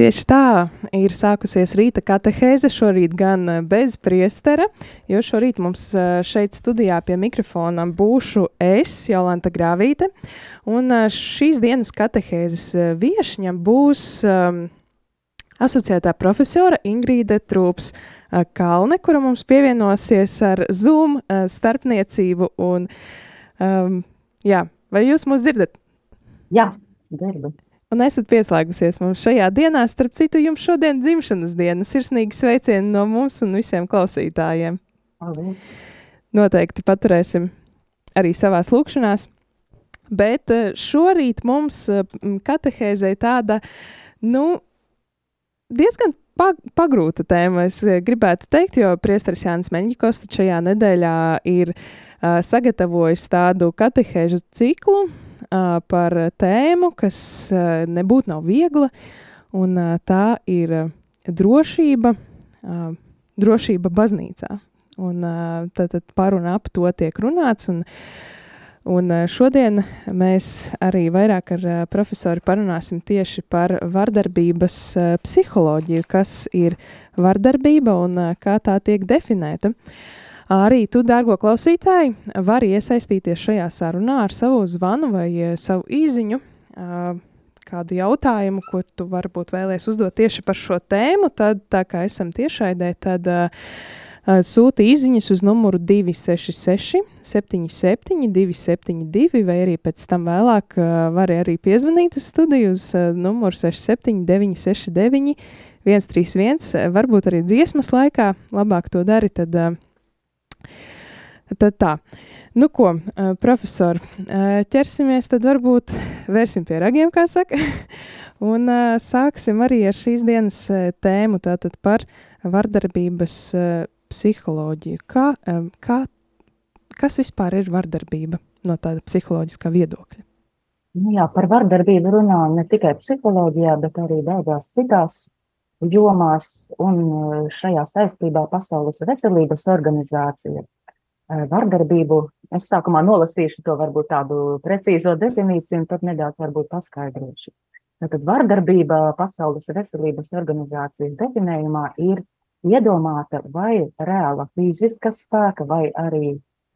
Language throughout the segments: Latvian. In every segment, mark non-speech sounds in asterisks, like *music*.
Tieši tā ir sākusies rīta katehēze, šorīt gan eh, bez priestera, jo šorīt mums eh, šeit studijā pie mikrofona būšu es, Jolanta Grāvīte, un eh, šīs dienas katehēzes viešņa būs um, asociētā profesora Ingrīda Trūps Kalne, kura mums pievienosies ar Zoom starpniecību, un um, jā, vai jūs mūs dzirdat? Jā, dzirdu un esat pieslēgusies mums šajā dienā. Starp citu, jums šodien dzimšanas diena. Sirsnīgi sveicieni no mums un visiem klausītājiem. Paldies. Noteikti paturēsim arī savās lūkšanās. Bet eh, šorīt mums eh, katehēzē tāda, nu, diezgan pagrūta tēma. Es eh, gribētu teikt, jo priesteris Jānis Meņģikos šajā nedēļā ir uh, sagatavojis tādu katehēžu ciklu, uh, par tēmu, kas uh, nebūtu nav viegla, un uh, tā ir drošība, uh, drošība baznīcā. Un uh, tad, tad par un ap to tiek runāts, un, un uh, šodien mēs arī vairāk ar uh, profesoru parunāsim tieši par vardarbības uh, psiholoģiju, kas ir vardarbība un uh, kā tā tiek definēta. Uh, Arī tu, dārgo klausītāji, vari iesaistīties šajā sarunā ar savu zvanu vai eh, savu īziņu, kādu jautājumu, ko tu varbūt vēlēs uzdot tieši par šo tēmu, tad, tā kā esam tiešraidē, tad sūti īziņas uz numuru 266 77 272 vai arī pēc tam vēlāk vari arī piezvanīt uz studiju uz numuru 67 969 131, varbūt arī dziesmas laikā, labāk to dari, tad uh, Tad tā. Nu, ko, profesor, ķersimies tad varbūt vērsim pie ragiem, kā saka, *laughs* un sāksim arī ar šīs dienas tēmu, tātad par vardarbības psiholoģiju. Kā, kā, kas vispār ir vardarbība no tāda psiholoģiskā viedokļa? Nu jā, par vardarbību runā ne tikai psiholoģijā, bet arī daudzās citās jomās, un šajā saistībā Pasaules veselības organizācija Eh, vardarbību. Es sākumā nolasīšu to varbūt tādu precīzo definīciju un tad nedaudz varbūt paskaidrošu. Tātad vardarbība Pasaules veselības organizācijas definējumā ir iedomāta vai reāla fiziska spēka vai arī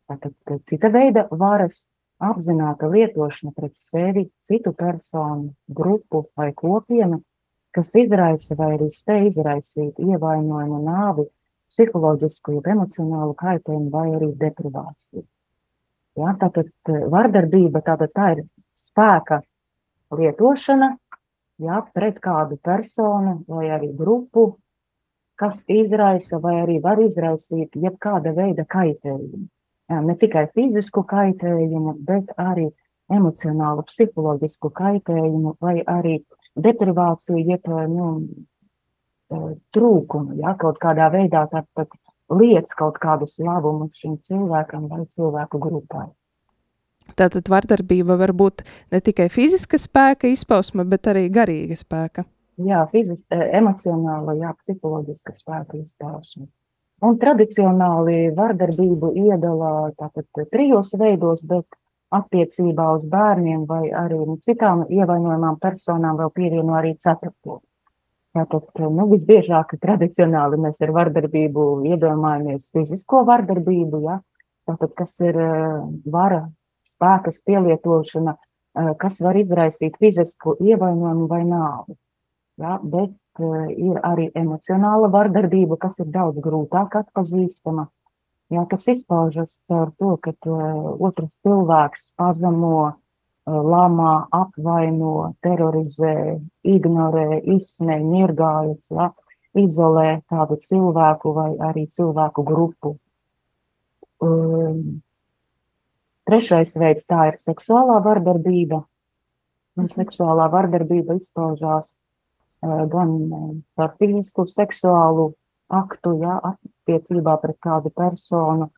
tātad, cita veida varas apzināta lietošana pret sevi, citu personu, grupu vai kopienu, kas izraisa vai arī spēj izraisīt ievainojumu nāvi psiholoģisku, jeb emocionālu kaitējumu vai arī deprivāciju. Ja, tātad eh, vardarbība tātad tā ir spēka lietošana ja, pret kādu personu vai arī grupu, kas izraisa vai arī var izraisīt jebkāda veida kaitējumu. Ja, ne tikai fizisku kaitējumu, bet arī emocionālu, psiholoģisku kaitējumu vai arī deprivāciju, jeb nu, trūkumu, ja kaut kādā veidā tāpat liec kaut kādus labumus šim cilvēkam vai cilvēku grupai. Tātad vardarbība var būt ne tikai fiziska spēka izpausme, bet arī garīga spēka. Jā, fiziska, emocionāla, jā, psiholoģiska spēka izpausme. Un tradicionāli vardarbību iedala tātad trijos veidos, bet attiecībā uz bērniem vai arī nu, citām ievainojumām personām vēl pievieno arī ceturto. Tātad, nu, visbiežāk tradicionāli mēs ar vardarbību iedomājamies fizisko vardarbību, ja? Tātad, kas ir vara, spēkas pielietošana, kas var izraisīt fizisku ievainojumu vai nāvi. Ja? Bet ir arī emocionāla vardarbība, kas ir daudz grūtāk atpazīstama, ja? kas izpaužas caur to, ka otrs cilvēks pazemo, lamā, apvaino, terorizē, ignorē, izsmē, ņirgājas, ja, izolē kādu cilvēku vai arī cilvēku grupu. Um, trešais veids tā ir seksuālā vardarbība. Un seksuālā vardarbība izpaužās gan par fizisku seksuālu aktu, ja, attiecībā pret kādu personu,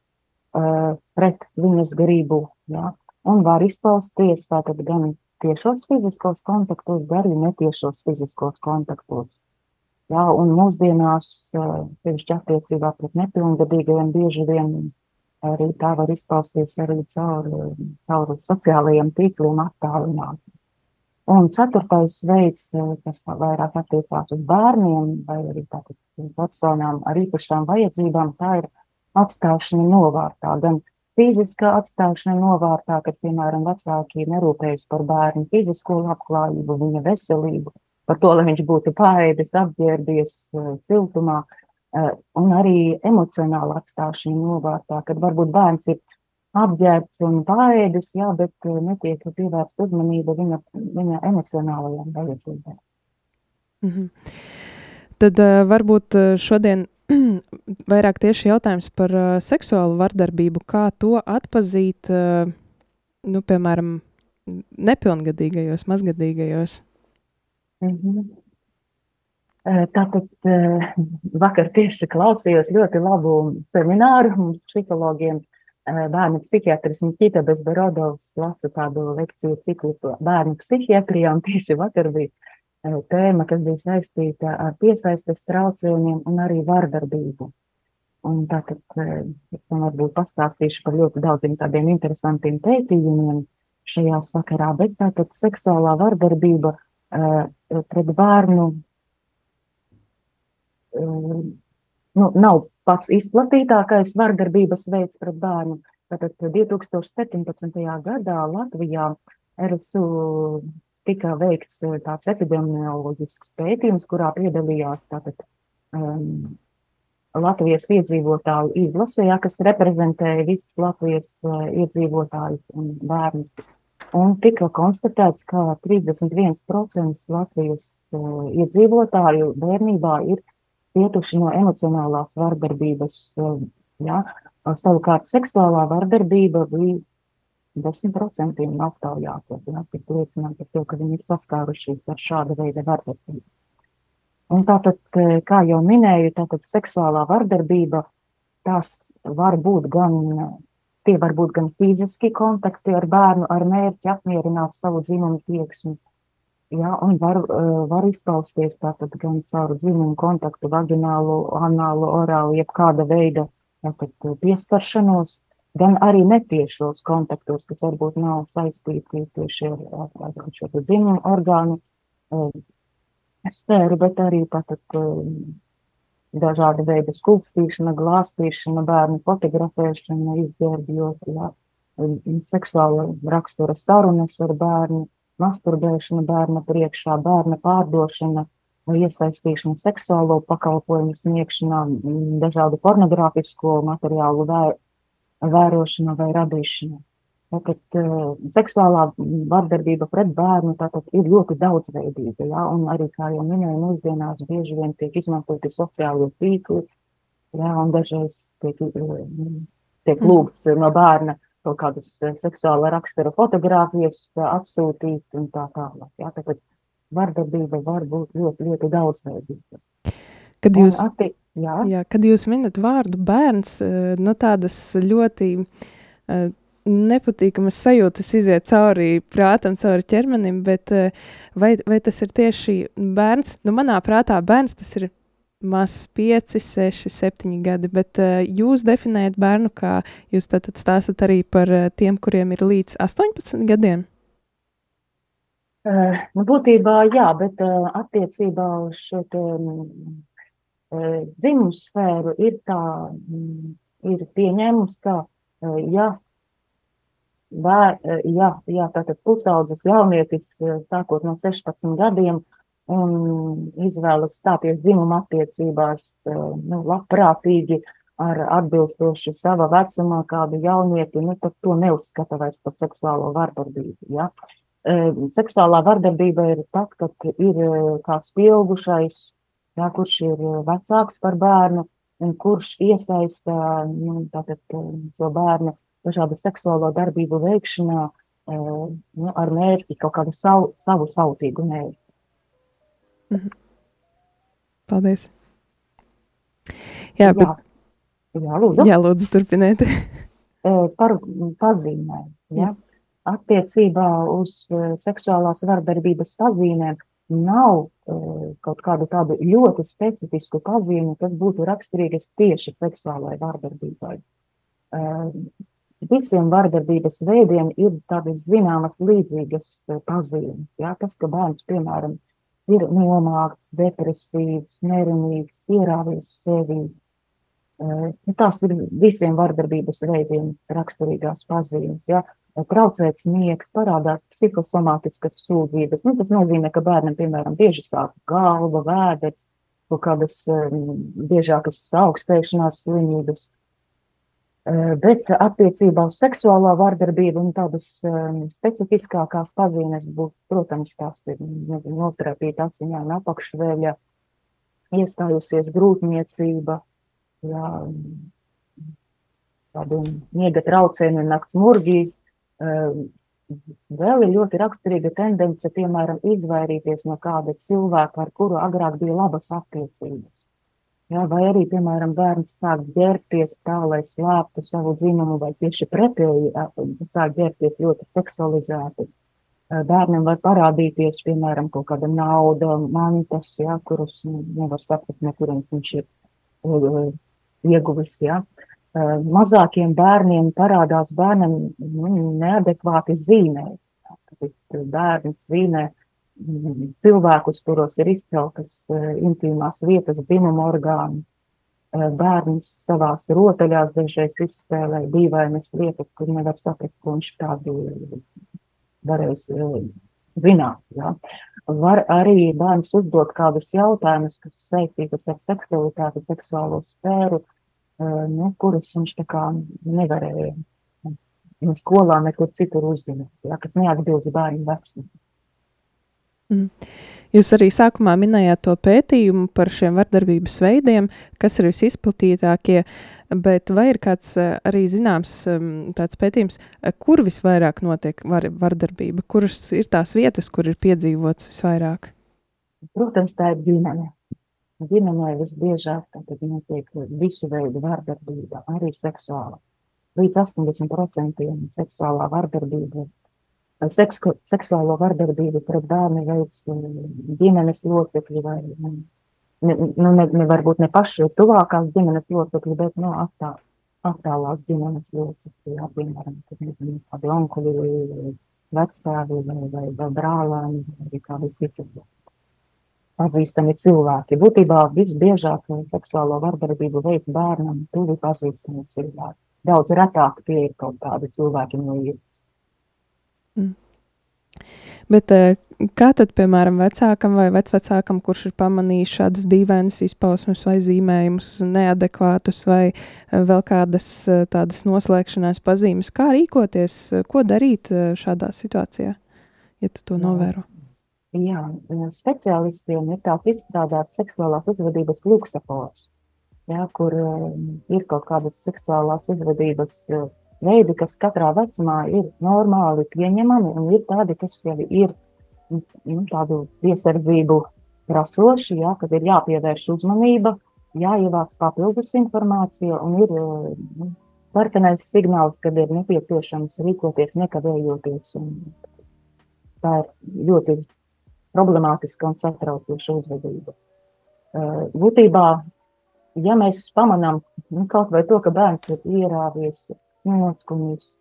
uh, pret viņas gribu, ja, un var izpausties tātad gan tiešos fiziskos kontaktos, gan arī netiešos fiziskos kontaktos. Jā, un mūsdienās, sevišķi attiecībā pret nepilngadīgajiem, bieži vien arī tā var izpausties arī caur, caur sociālajiem tīkliem attālināt. Un ceturtais veids, kas vairāk attiecās uz bērniem vai arī personām ar īpašām vajadzībām, tā ir atstāšana novārtā. Gan fiziskā atstāšana novārtā, kad, piemēram, vecāki nerūpējas par bērnu fizisko labklājību, viņa veselību, par to, lai viņš būtu pāēdis, apģērbies siltumā, un arī emocionāla atstāšana novārtā, kad varbūt bērns ir apģērbts un pāēdis, jā, bet netiek pievērsta uzmanība viņa, viņa emocionālajām vajadzībām. Mm -hmm. Tad uh, varbūt šodien *clears throat* vairāk tieši jautājums par uh, seksuālu vardarbību, kā to atpazīt, uh, nu, piemēram, nepilngadīgajos, mazgadīgajos. Mm -hmm. Tātad vakar tieši klausījos ļoti labu semināru mums psihologiem. Bērnu psihiatris Nikita Bezborodovs lasa tādu lekciju ciklu bērnu psihiatrijā, un tieši vakar bija tēma, kas bija saistīta ar piesaistes traucējumiem un arī vardarbību. Un tātad, es varbūt pastāstīšu par ļoti daudziem tādiem interesantiem pētījumiem šajā sakarā, bet tātad seksuālā vardarbība pret bērnu nu, nav pats izplatītākais vardarbības veids pret bērnu. Tātad 2017. gadā Latvijā RSU tika veikts tāds epidemioloģisks pētījums, kurā piedalījās tātad, um, Latvijas iedzīvotāju izlasē, kas reprezentēja visus Latvijas uh, iedzīvotājus un bērnus un tika konstatēts, ka 31% Latvijas uh, iedzīvotāju bērnībā ir cietuši no emocionālās vardarbības. Uh, ja? Savukārt seksuālā vardarbība bija 10% aptaujāto, ja? tik liecina par to, ka viņi ir saskārušies ar šāda veida vardarbību. Un tātad, kā jau minēju, tātad seksuālā vardarbība, tās var būt gan Tie var būt gan fiziski kontakti ar bērnu ar mērķi apmierināt savu dzimumu tieksmi, ja, un var, uh, var izpausties tātad gan caur dzimumu kontaktu, vaginālu, anālu, orālu, jeb kāda veida tātad, pieskaršanos, gan arī netiešos kontaktos, kas varbūt nav saistīti tieši ar, ar, ar šo dzimumu orgānu uh, sfēru, bet arī tātad dažāda veida skulpstīšana, glāstīšana, bērnu fotografēšana, izģērbjot, jā, seksuāla rakstura sarunas ar bērnu, masturbēšana bērna priekšā, bērna pārdošana, iesaistīšana seksuālo pakalpojumu sniegšanā, dažādu pornogrāfisko materiālu vērošana vai radīšana. Tātad seksuālā vardarbība pret bērnu tātad ir ļoti daudzveidīga, ja? un arī, kā jau minēju, mūsdienās bieži vien tiek izmantoti sociālie tīkli, ja? un dažreiz tiek, tiek mm. lūgts no bērna kaut kādas seksuāla rakstura fotogrāfijas atsūtīt un tā tālāk. Ja? Tātad vardarbība var būt ļoti, ļoti daudzveidīga. Kad jūs, un, atti, jā? Jā, kad jūs minat vārdu bērns, no tādas ļoti uh, nepatīkamas sajūtas iziet cauri prātam, cauri ķermenim, bet eh, vai, vai tas ir tieši bērns? Nu, manā prātā bērns tas ir mazs 5, 6, 7 gadi, bet uh, jūs definējat bērnu kā jūs tātad stāstat arī par uh, tiem, kuriem ir līdz 18 gadiem? Uh, nu, būtībā jā, bet uh, attiecībā uz šo te, uh, dzimumu sfēru ir tā, um, ir pieņēmums, ka, uh, ja bēr, e, jā, jā, tātad pusaudzes jaunietis e, sākot no 16 gadiem un izvēlas stāties dzimuma attiecībās, e, nu, labprātīgi ar atbilstoši sava vecumā kādu jaunieti, nu, tad to neuzskata vairs par seksuālo vardarbību, ja. Seksuālā vardarbība ir tad, kad ir kāds pieaugušais, jā, kurš ir vecāks par bērnu un kurš iesaista, nu, tātad šo bērnu dažādu seksuālo darbību veikšanā nu, ar mērķi, kaut kādu savu, savu sautīgu mērķi. Mhm. Paldies. Jā, bet... jā, jā, lūdzu. Jā, lūdzu, turpiniet. *laughs* Par pazīmēm. Ja? attiecībā uz seksuālās vardarbības pazīmēm nav kaut kādu tādu ļoti specifisku pazīmi, kas būtu raksturīgas tieši seksuālai vardarbībai. Visiem vardarbības veidiem ir tādas zināmas līdzīgas pazīmes. Jā, tas, ka bērns, piemēram, ir nomākts, depresīvs, nerimīgs, ierāvies sevī. Nu, tās ir visiem vardarbības veidiem raksturīgās pazīmes. Ja? Traucēts miegs, parādās psihosomātiskas sūdzības. Nu, tas nozīmē, ka bērnam, piemēram, bieži sāk galva, vēders, kaut kādas um, biežākas augstēšanās slimības. Eh, bet attiecībā uz seksuālā vardarbību un tādas um, specifiskākās pazīmes būs, protams, tās ir notrāpīta asiņā un apakšveļa, iestājusies grūtniecība, jā, tādu miega traucējumu un nakts murgi. Um, vēl ir ļoti raksturīga tendence, piemēram, izvairīties no kāda cilvēka, ar kuru agrāk bija labas attiecības. Jā, vai arī, piemēram, bērns sāk ģērbties tā, lai slēptu savu dzimumu, vai tieši pretēji sāk ģērbties ļoti seksualizēti. Bērnam var parādīties, piemēram, kaut kāda nauda, mantas, jā, kuras nevar saprast, no kurienes viņš ir ieguvis. Jā. Mazākiem bērniem parādās bērnam nu, neadekvāti zīmēji. Bērns zīmē cilvēkus, kuros ir izceltas eh, intīmās vietas, dzimuma orgāni. Eh, bērns savās rotaļās dažreiz izspēlē dīvainas lietas, kur nevar saprast, ko viņš tādu varēs eh, zināt. Ja? Var arī bērns uzdot kādus jautājumus, kas saistītas ar seksualitāti, seksuālo sfēru, nu, kurus viņš tā kā nevarēja no skolā nekur citur uzzināt, ja? kas neatbilst bērnu vecumam. Mm. Jūs arī sākumā minējāt to pētījumu par šiem vardarbības veidiem, kas ir visizplatītākie, bet vai ir kāds eh, arī zināms mm, tāds pētījums, eh, kur visvairāk notiek var, vardarbība, kuras ir tās vietas, kur ir piedzīvots visvairāk? Protams, tā ir ģimene. Ģimenē visbiežāk tad notiek visu veidu vardarbība, arī seksuāla. Līdz 80% seksuālā vardarbība seksu, seksuālo vardarbību pret bērnu veids ģimenes locekļi vai ne, nu, ne, ne varbūt ne paši tuvākās ģimenes locekļi, bet no attā, attālās ģimenes locekļi, jā, piemēram, kādi onkuļi, vecstāvi vai, vai, vai brālēni, vai kādi citi pazīstami cilvēki. Būtībā visbiežāk seksuālo vardarbību veids bērnam tuvi pazīstami cilvēki. Daudz retāk tie ir kaut kādi cilvēki no īres. Mm. Bet eh, kā tad, piemēram, vecākam vai vecvecākam, kurš ir pamanījis šādas dīvainas izpausmes vai zīmējumus, neadekvātus vai eh, vēl kādas eh, tādas noslēgšanās pazīmes, kā rīkoties, ko darīt šādā situācijā, ja tu to Jā. novēro? Jā, speciālistiem ir tāds izstrādāts seksuālās uzvedības luksafors, jā, kur ir kaut kādas seksuālās uzvedības uh, veidi, kas katrā vecumā ir normāli pieņemami, un ir tādi, kas jau ir nu, tādu piesardzību prasoši, jā, kad ir jāpievērš uzmanība, jāievāc papildus informācija un ir nu, sarkanais signāls, kad ir nepieciešams rīkoties nekavējoties. Tā ir ļoti problemātiska un satraucoša uzvedība. Būtībā, ja mēs pamanām nu, kaut vai to, ka bērns ir ierāvies noskumis,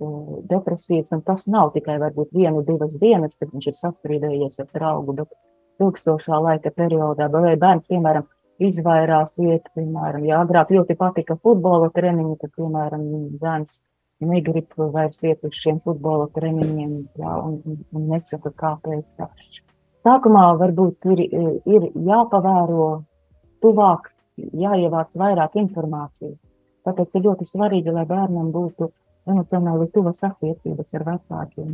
depresijas, un tas nav tikai varbūt vienu, divas dienas, kad viņš ir sastrīdējies ar draugu, bet ilgstošā laika periodā, vai bērns, piemēram, izvairās iet, piemēram, ja agrāk ļoti patika futbola treniņi, tad, piemēram, bērns negrib vairs iet uz šiem futbola treniņiem, jā, un, un nesaka, kāpēc. Tā. Sākumā varbūt ir, ir jāpavēro tuvāk, jāievāc vairāk informācijas Tāpēc ir ļoti svarīgi, lai bērnam būtu emocionāli tuvas attiecības ar vecākiem.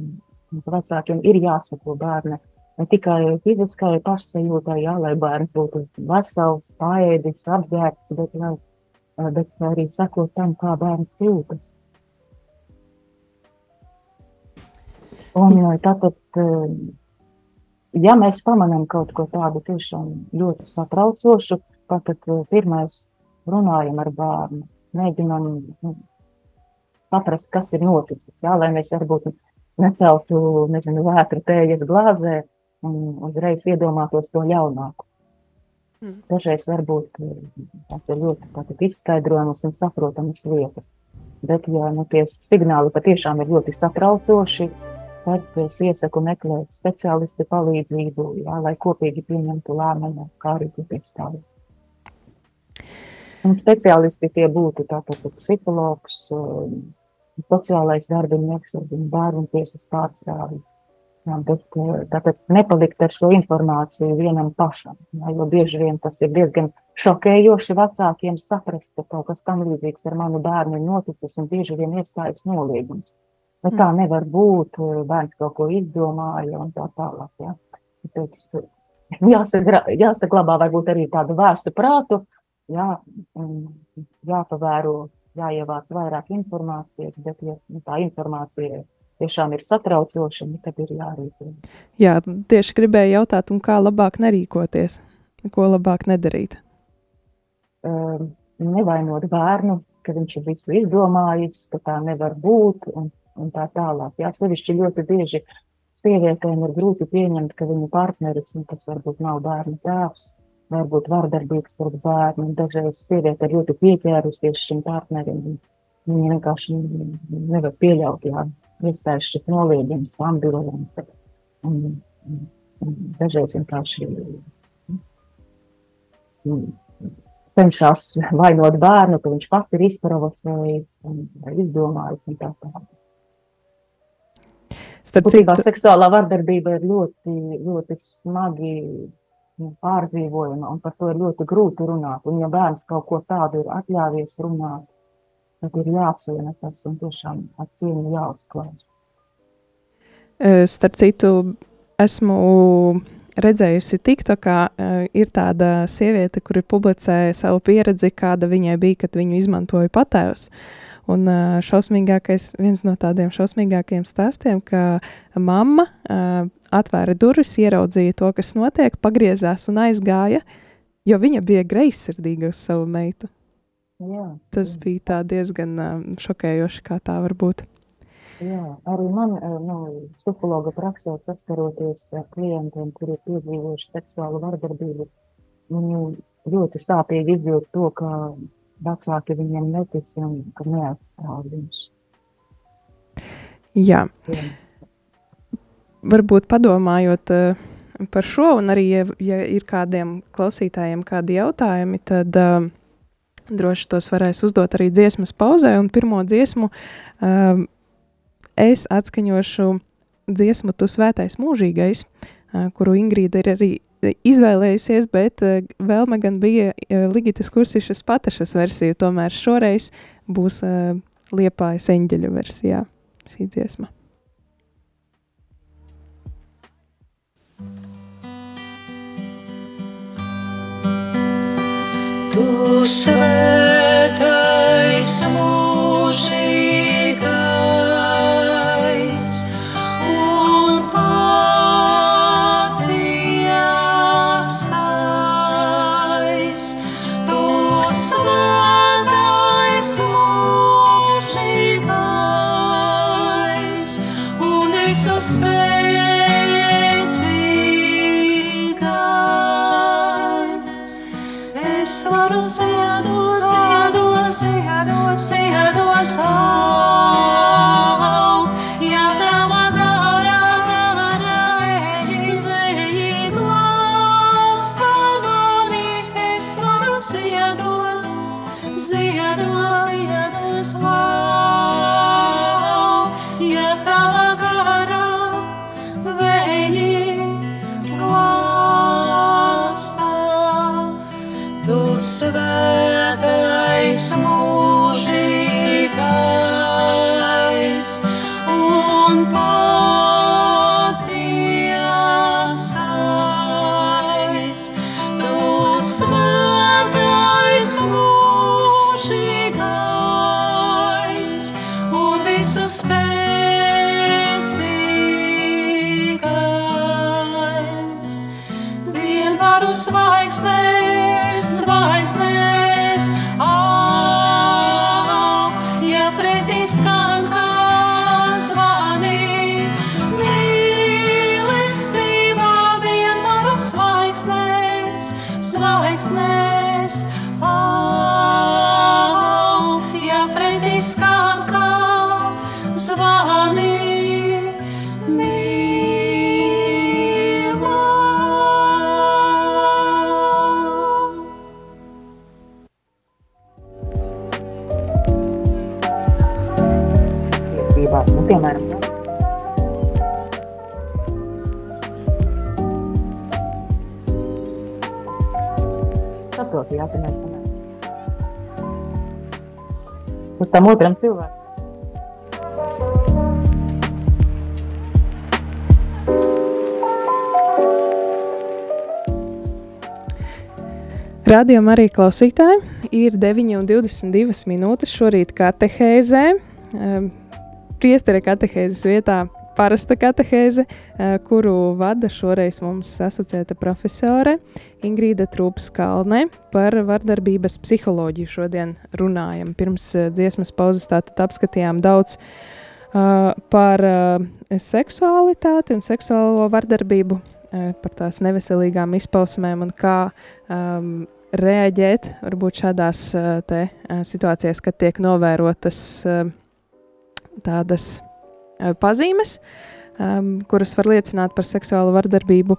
Vecākiem ir jāsako bērna ne tikai fiziskai pašsajūtai, jā, lai bērns būtu vesels, paēdis, apģērbts, bet, lai, bet arī sakot tam, kā bērns jūtas. Un tātad, ja mēs pamanām kaut ko tādu tiešām ļoti satraucošu, tad pirmais runājam ar bērnu mēģinām nu, saprast, kas ir noticis. Jā, lai mēs varbūt neceltu, nezinu, vētru tējas glāzē un uzreiz iedomātos to ļaunāku. Mm. Dažreiz varbūt tas ir ļoti izskaidrojamas un saprotamas lietas. Bet, ja nu, tie signāli patiešām ir ļoti satraucoši, tad es iesaku meklēt speciālistu palīdzību, jā, lai kopīgi pieņemtu lēmumu, kā arī piestāvēt. Un speciālisti tie būtu tātad psihologs, um, sociālais darbinieks, bērnu tiesas pārstāvis. Jā, bet tātad nepalikt ar šo informāciju vienam pašam, jā, jo bieži vien tas ir diezgan šokējoši vecākiem saprast, ka kaut kas tam līdzīgs ar manu bērnu ir noticis un bieži vien iestājas noliegums. Bet tā mm. nevar būt, bērns kaut ko izdomāja un tā tālāk. Jā. Tāpēc jāsagra, jāsaglabā varbūt arī tādu vērsu prātu, jā, jāpavēro, jāievāc vairāk informācijas, bet ja nu, tā informācija tiešām ir satraucoša, nu, tad ir jārīkojas. Jā, tieši gribēju jautāt, kā labāk nerīkoties, ko labāk nedarīt? Um, nevainot bērnu, ka viņš ir visu izdomājis, ka tā nevar būt un, un tā tālāk. Jā, sevišķi ļoti bieži sievietēm ir grūti pieņemt, ka viņu partneris, un tas varbūt nav bērnu tēvs, varbūt vardarbīgs pret bērnu, un dažreiz sieviete ir ļoti pieķērusies šim partnerim. Viņa vienkārši nevar pieļaut, jā, iestājas šis noliegums, ambivalence. Un, un, un dažreiz vienkārši cenšas vainot bērnu, ka viņš pats ir izprovocējis un izdomājis un tā tālāk. Starp citu, seksuālā vardarbība ir ļoti, ļoti smagi pārdzīvojama, un par to ir ļoti grūti runāt. Un, ja bērns kaut ko tādu ir atļāvies runāt, tad ir jāciena tas un tiešām ar cieņu jāuzklājas. Starp citu, esmu redzējusi TikTokā, uh, ir tāda sieviete, kura publicēja savu pieredzi, kāda viņai bija, kad viņu izmantoja patēvs. Un uh, šausmīgākais, viens no tādiem šausmīgākajiem stāstiem, ka mamma uh, atvēra durvis, ieraudzīja to, kas notiek, pagriezās un aizgāja, jo viņa bija greizsirdīga uz savu meitu. Jā, Tas jā. bija diezgan um, šokējoši, kā tā var būt. Jā, arī man, nu, psihologa praksē saskaroties ar klientiem, kuri ir piedzīvojuši seksuālu vardarbību, viņi ļoti sāpīgi izjūt to, ka vecāki viņiem netic un ka neatstāv viņus. Jā. Jā. Varbūt padomājot uh, par šo, un arī, ja, ja ir kādiem klausītājiem kādi jautājumi, tad uh, droši tos varēs uzdot arī dziesmas pauzē, un pirmo dziesmu uh, es atskaņošu dziesmu Tu svētais mūžīgais, kuru Ingrīda ir arī izvēlējusies, bet vēlme gan bija Ligitas Kursišas patašas versija, tomēr šoreiz būs Liepājas eņģeļu versijā šī dziesma. Tu svētais mūžīgais, jā, ka mēs sanāk. Uz tam otram cilvēkam. Radījumā arī klausītāji ir 9,22 minūtes šorīt katehēzē. Priestera katehēzes vietā parasta katehēze, kuru vada šoreiz mums asociēta profesore Ingrīda Trūps-Kalne par vardarbības psiholoģiju šodien runājam. Pirms dziesmas pauzes tātad apskatījām daudz par seksualitāti un seksuālo vardarbību, par tās neveselīgām izpausmēm un kā um, reaģēt varbūt šādās te, situācijās, kad tiek novērotas tādas pazīmes, um, kuras var liecināt par seksuālu vardarbību.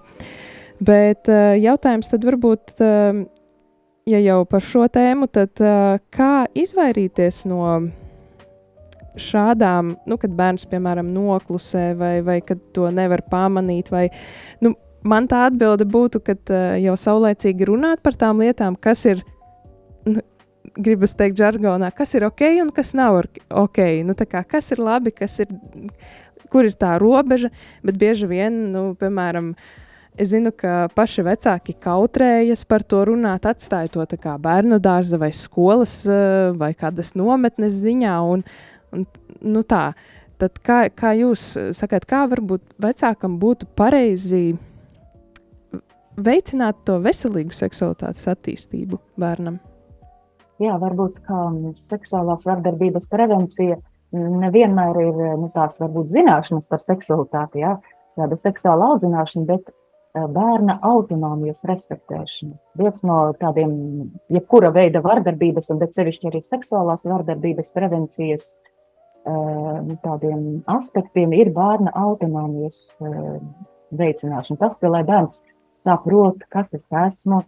Bet uh, jautājums tad varbūt, uh, ja jau par šo tēmu, tad uh, kā izvairīties no šādām, nu, kad bērns, piemēram, noklusē vai, vai kad to nevar pamanīt, vai, nu, man tā atbilde būtu, ka uh, jau saulēcīgi runāt par tām lietām, kas ir, nu, gribas teikt, žargonā, kas ir ok un kas nav ok. Nu, kā, kas ir labi, kas ir, kur ir tā robeža, bet bieži vien, nu, piemēram, Es zinu, ka paši vecāki kautrējas par to runāt, atstāja to kā bērnu dārza vai skolas eh, vai kādas nometnes ziņā. Un, un, nu tā, tad kā, kā jūs sakat, kā varbūt vecākam būtu pareizi veicināt to veselīgu seksualitātes attīstību bērnam? Jā, varbūt kā seksuālās vardarbības prevencija nevienmēr ir nu, tās varbūt zināšanas par seksualitāti, jā, tāda seksuāla audzināšana, bet bērna autonomijas respektēšana. Viens no tādiem, jebkura veida vardarbības, un bet sevišķi arī seksuālās vardarbības prevencijas tādiem aspektiem ir bērna autonomijas veicināšana. Tas, ka lai bērns saprot, kas es esmu,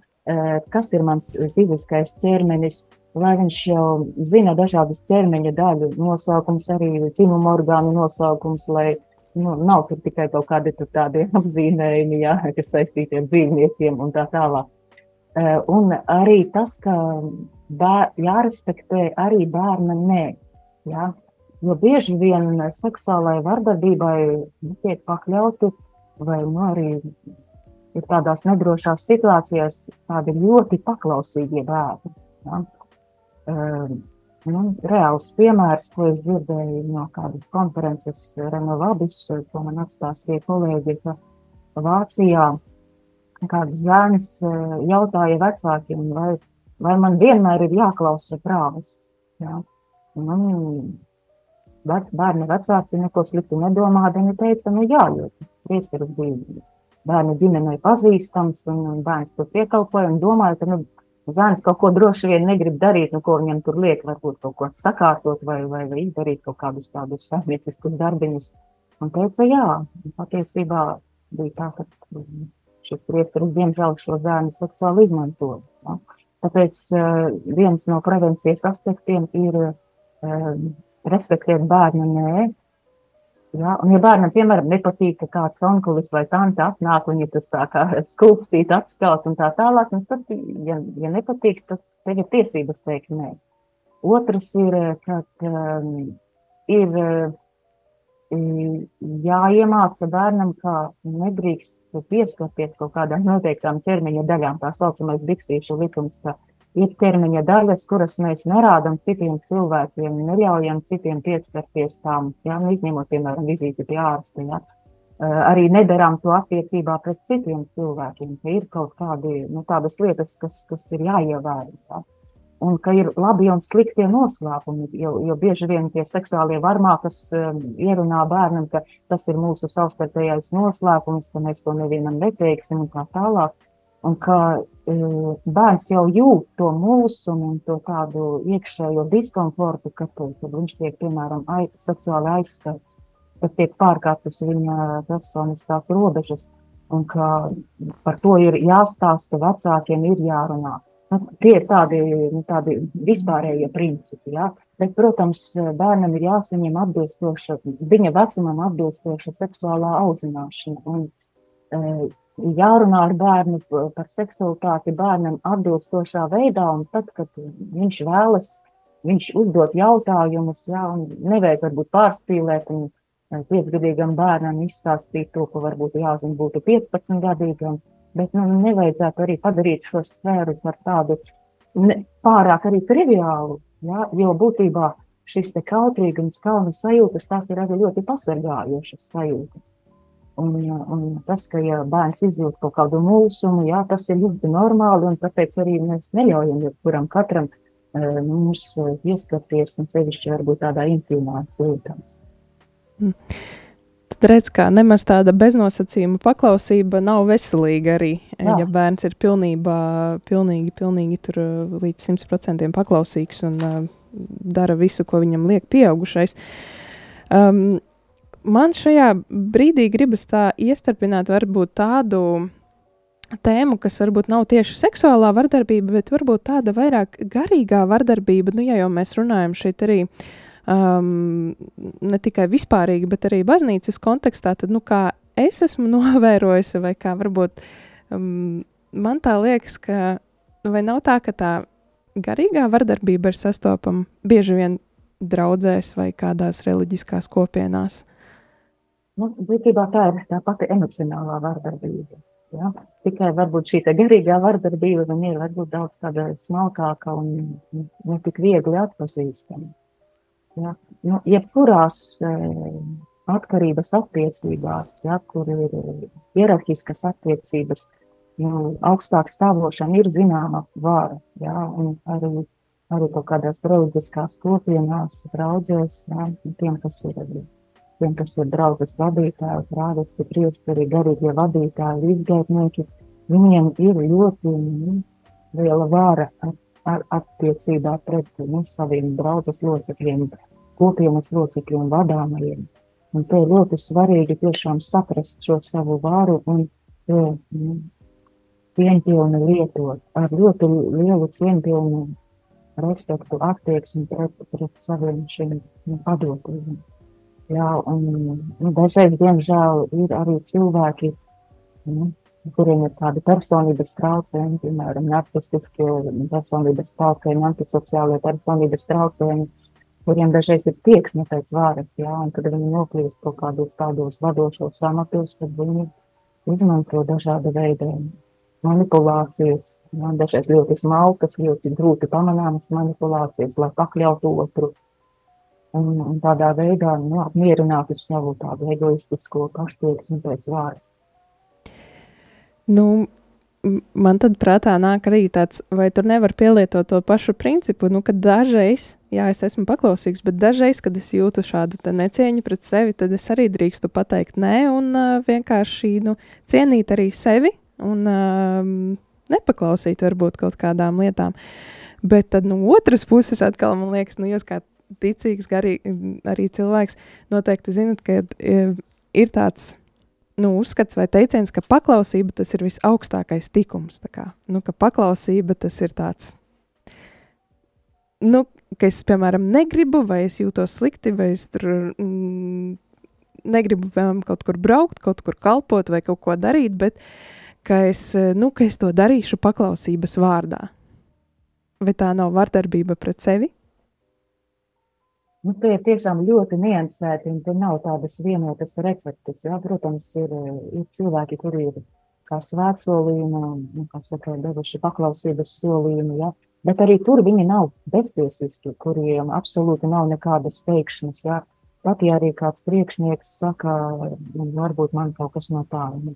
kas ir mans fiziskais ķermenis, lai viņš jau zina dažādus ķermeņa daļu nosaukums, arī dzimuma orgānu nosaukums, lai nu, nav tikai kaut kādi tādi *laughs* apzīmējumi, jā, kas saistīti ar dzīvniekiem un tā tālāk. Eh, un arī tas, ka bēr, jārespektē arī bērna nē, jā, jo bieži vien seksuālai vardarbībai tiek pakļauti vai nu, arī ir tādās nedrošās situācijās tādi ļoti paklausīgie bērni. Ja? Nu, reāls piemērs, ko es dzirdēju no kādas konferences Renovabis, ko man atstāstīja kolēģi, ka Vācijā kāds zēns jautāja vecākiem, vai, vai man vienmēr ir jāklausa prāvests. Ja? Nu, bērni vecāki neko sliktu nedomādami teica, nu jā, jo priesteris bija bērnu ģimenei pazīstams, un, bērns tur piekalpoja un domāja, ka nu, Zēns kaut ko droši vien negrib darīt, nu, ko viņam tur liek, varbūt kaut ko sakārtot vai, vai, vai izdarīt kaut kādus tādus saimnieciskus darbiņus. Un teica, jā, patiesībā bija tā, ka šis priesteris diemžēl šo zēnu seksuāli izmanto. Ja? Tāpēc uh, viens no prevencijas aspektiem ir uh, respektēt bērnu nē, Ja, un, ja bērnam, piemēram, nepatīk, ka kāds onkulis vai tante atnāk, un ja tur sāk skulpstīt, atskalt un tā tālāk, nu tad, ja, ja nepatīk, tad tev ir tiesības teikt nē. Otrs ir, ka um, ir jāiemāca bērnam, ka nedrīkst pieskarties kaut kādām noteiktām ķermeņa daļām, tā saucamais biksīšu likums, ka ir ķermeņa daļas, kuras mēs nerādām citiem cilvēkiem, neļaujam citiem pieskarties tām, jā, nu, izņemot, piemēram, vizīti pie ārsta. Jā. Arī nedarām to attiecībā pret citiem cilvēkiem, ka ir kaut kādi, nu, tādas lietas, kas, kas ir jāievēro. Jā. Un ka ir labi un slikti noslēpumi, jo, jo bieži vien tie seksuālie varmā, kas um, ierunā bērnam, ka tas ir mūsu savstarpējais noslēpums, ka mēs to nevienam neteiksim un tā tālāk. Un ka bērns jau jūt to mūsumu un to tādu iekšējo diskomfortu, kad, kad viņš tiek, piemēram, ai, seksuāli aizskarts, kad tiek pārkāptas viņa personiskās robežas, un ka par to ir jāstāsta vecākiem, ir jārunā. Nu, tie ir tādi, nu, tādi vispārējie principi, jā. Bet, protams, bērnam ir jāsaņem atbilstoša, viņa vecumam atbilstoša seksuālā audzināšana. Un, jārunā ar bērnu par seksualitāti bērnam atbilstošā veidā, un tad, kad viņš vēlas, viņš uzdot jautājumus, jā, un nevajag varbūt pārspīlēt, un piecgadīgam bērnam izstāstīt to, ko varbūt jāzina būtu 15 gadīgam, bet nu, nevajadzētu arī padarīt šo sfēru par tādu ne, pārāk arī triviālu, jā, jo būtībā šis te kautrīgums, kauna sajūtas, tās ir arī ļoti pasargājošas sajūtas. Un, un tas, ka ja bērns izjūt kaut kādu mulsumu, jā, tas ir ļoti normāli, un tāpēc arī mēs neļaujam jebkuram katram uh, mums pieskarties, un sevišķi varbūt tādā intīmā ciltams. Mm. Tad redz, ka nemaz tāda beznosacījuma paklausība nav veselīga arī, Jā. ja bērns ir pilnībā, pilnīgi, pilnīgi tur līdz 100% paklausīgs un uh, dara visu, ko viņam liek pieaugušais. Um, man šajā brīdī gribas tā iestarpināt varbūt tādu tēmu, kas varbūt nav tieši seksuālā vardarbība, bet varbūt tāda vairāk garīgā vardarbība. Nu, ja jau mēs runājam šeit arī um, ne tikai vispārīgi, bet arī baznīcas kontekstā, tad nu, kā es esmu *laughs* novērojusi, vai kā varbūt um, man tā liekas, ka nu, vai nav tā, ka tā garīgā vardarbība ir sastopama bieži vien draudzēs vai kādās reliģiskās kopienās. Nu, būtībā tā ir tā pati emocionālā vardarbība. Ja? Tikai varbūt šī garīgā vardarbība man ir varbūt daudz tāda smalkāka un ne tik viegli atpazīstama. Ja? Nu, jebkurās eh, atkarības attiecībās, ja, kur ir hierarhiskas attiecības, nu, augstāk stāvošana ir zināma vara, ja, un arī, arī kaut kādās reliģiskās kopienās, draudzēs, ja, tiem, kas ir arī tiem, kas ir draudzes vadītāji, prāvesti, priesteri, garīgie vadītāji, līdzgaitnieki, viņiem ir ļoti nu, liela vāra ar, ar attiecībā pret nu, saviem draudzes locekļiem, kopienas locekļiem, vadāmajiem. Un te ir ļoti svarīgi tiešām saprast šo savu vāru un to nu, cieņpilni lietot, ar ļoti lielu cieņpilnu respektu attieksmi pret, pret saviem šiem nu, padotajiem. Jā, un nu, dažreiz, diemžēl, ir arī cilvēki, nu, kuriem ir tādi personības traucējumi, piemēram, narcistiskie personības traucējumi, antisociālie personības traucējumi, kuriem dažreiz ir tieksme pēc varas, jā, un kad viņi nokļūst kaut kādos tādos vadošos amatos, tad viņi izmanto dažāda veida manipulācijas, jā, dažreiz ļoti smalkas, ļoti grūti pamanāmas manipulācijas, lai pakļautu otru un, un tādā veidā nu, apmierināt uz savu tādu egoistisko paštieksmi pēc vārda. Nu, man tad prātā nāk arī tāds, vai tur nevar pielietot to pašu principu, nu, ka dažreiz, jā, es esmu paklausīgs, bet dažreiz, kad es jūtu šādu necieņu pret sevi, tad es arī drīkstu pateikt nē un uh, vienkārši nu, cienīt arī sevi un uh, nepaklausīt varbūt kaut kādām lietām. Bet tad no otras puses atkal man liekas, nu, jūs kā ticīgs, garī, arī cilvēks, noteikti zinat, ka ir tāds nu, uzskats vai teiciens, ka paklausība tas ir visaugstākais tikums. Kā, nu, ka paklausība tas ir tāds, nu, ka es, piemēram, negribu, vai es jūtos slikti, vai es tur mm, negribu, piemēram, kaut kur braukt, kaut kur kalpot vai kaut ko darīt, bet ka es, nu, ka es to darīšu paklausības vārdā. Vai tā nav vardarbība pret sevi? Nu, tie ir tiešām ļoti niansēti, un tur nav tādas vienotas receptes. Jā. Protams, ir, ir cilvēki, kuri ir kā svētsolījumi, nu, kā saka, devuši paklausības solījumi, jā. bet arī tur viņi nav beztiesiski, kuriem absolūti nav nekādas teikšanas. Jā. Pat ja arī kāds priekšnieks saka, nu, varbūt man kaut kas no tā, nu,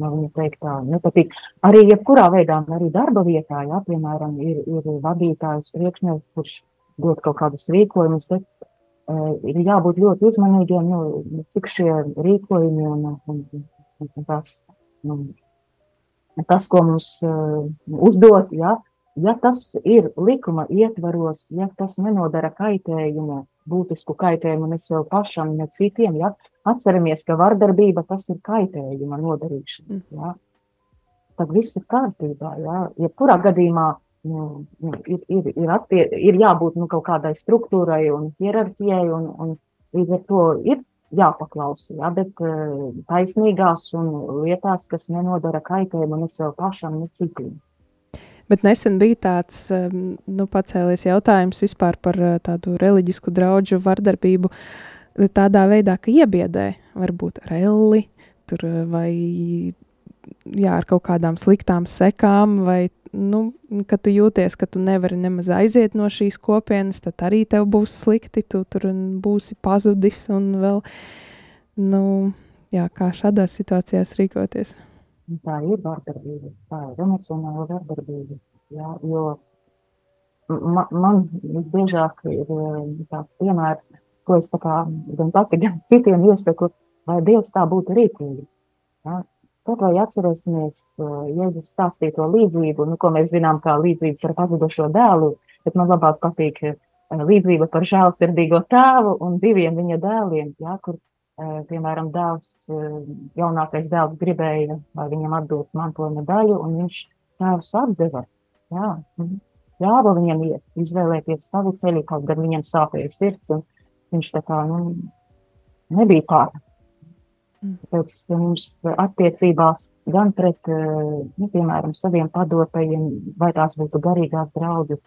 no viņa teiktā nepatīk. Arī jebkurā veidā, arī darba vietā, jā, piemēram, ir, ir vadītājs priekšnieks, kurš dot kaut kādus rīkojumus, bet uh, ir jābūt ļoti uzmanīgiem, nu, cik šie rīkojumi un, un, un, tas, nu, tas, ko mums uh, uzdot, ja, ja tas ir likuma ietvaros, ja tas nenodara kaitējumu, būtisku kaitējumu ne sev pašam, ne citiem, ja, atceramies, ka vardarbība tas ir kaitējuma nodarīšana, ja, tad viss ir kārtībā, ja, jebkurā gadījumā nu, ir, ir, ir, attie, ir jābūt nu, kaut kādai struktūrai un hierarhijai, un, un līdz ar to ir jāpaklausa, jā, bet uh, taisnīgās un lietās, kas nenodara kaitējumu ne sev pašam, ne citiem. Bet nesen bija tāds nu, pacēlies jautājums vispār par tādu reliģisku draugu vardarbību tādā veidā, ka iebiedē varbūt relli tur vai jā, ar kaut kādām sliktām sekām, vai nu, ka tu jūties, ka tu nevari nemaz aiziet no šīs kopienas, tad arī tev būs slikti, tu tur būsi pazudis un vēl, nu, jā, kā šādās situācijās rīkoties. Tā ir vardarbība, tā ir emocionāla vardarbība, jā, jo man, man biežāk ir tāds piemērs, ko es tā kā gan pati, gan citiem iesaku, vai Dievs tā būtu rīkīgs. Kaut vai atcerēsimies Jēzus stāstīto līdzību, nu, ko mēs zinām kā līdzību par pazudušo dēlu, bet man labāk patīk līdzība par žēlsirdīgo tēvu un diviem viņa dēliem, jā, kur, piemēram, dēls, jaunākais dēls gribēja, lai viņam atdot mantojuma daļu, un viņš tēvs atdeva, jā, ļāva viņam iet, izvēlēties savu ceļu, kaut gan viņam sāpēja sirds, un viņš tā kā, nu, nebija pārāk Tāpēc mums attiecībās gan pret, eh, nu, piemēram, saviem padotajiem, vai tās būtu garīgās draudzes,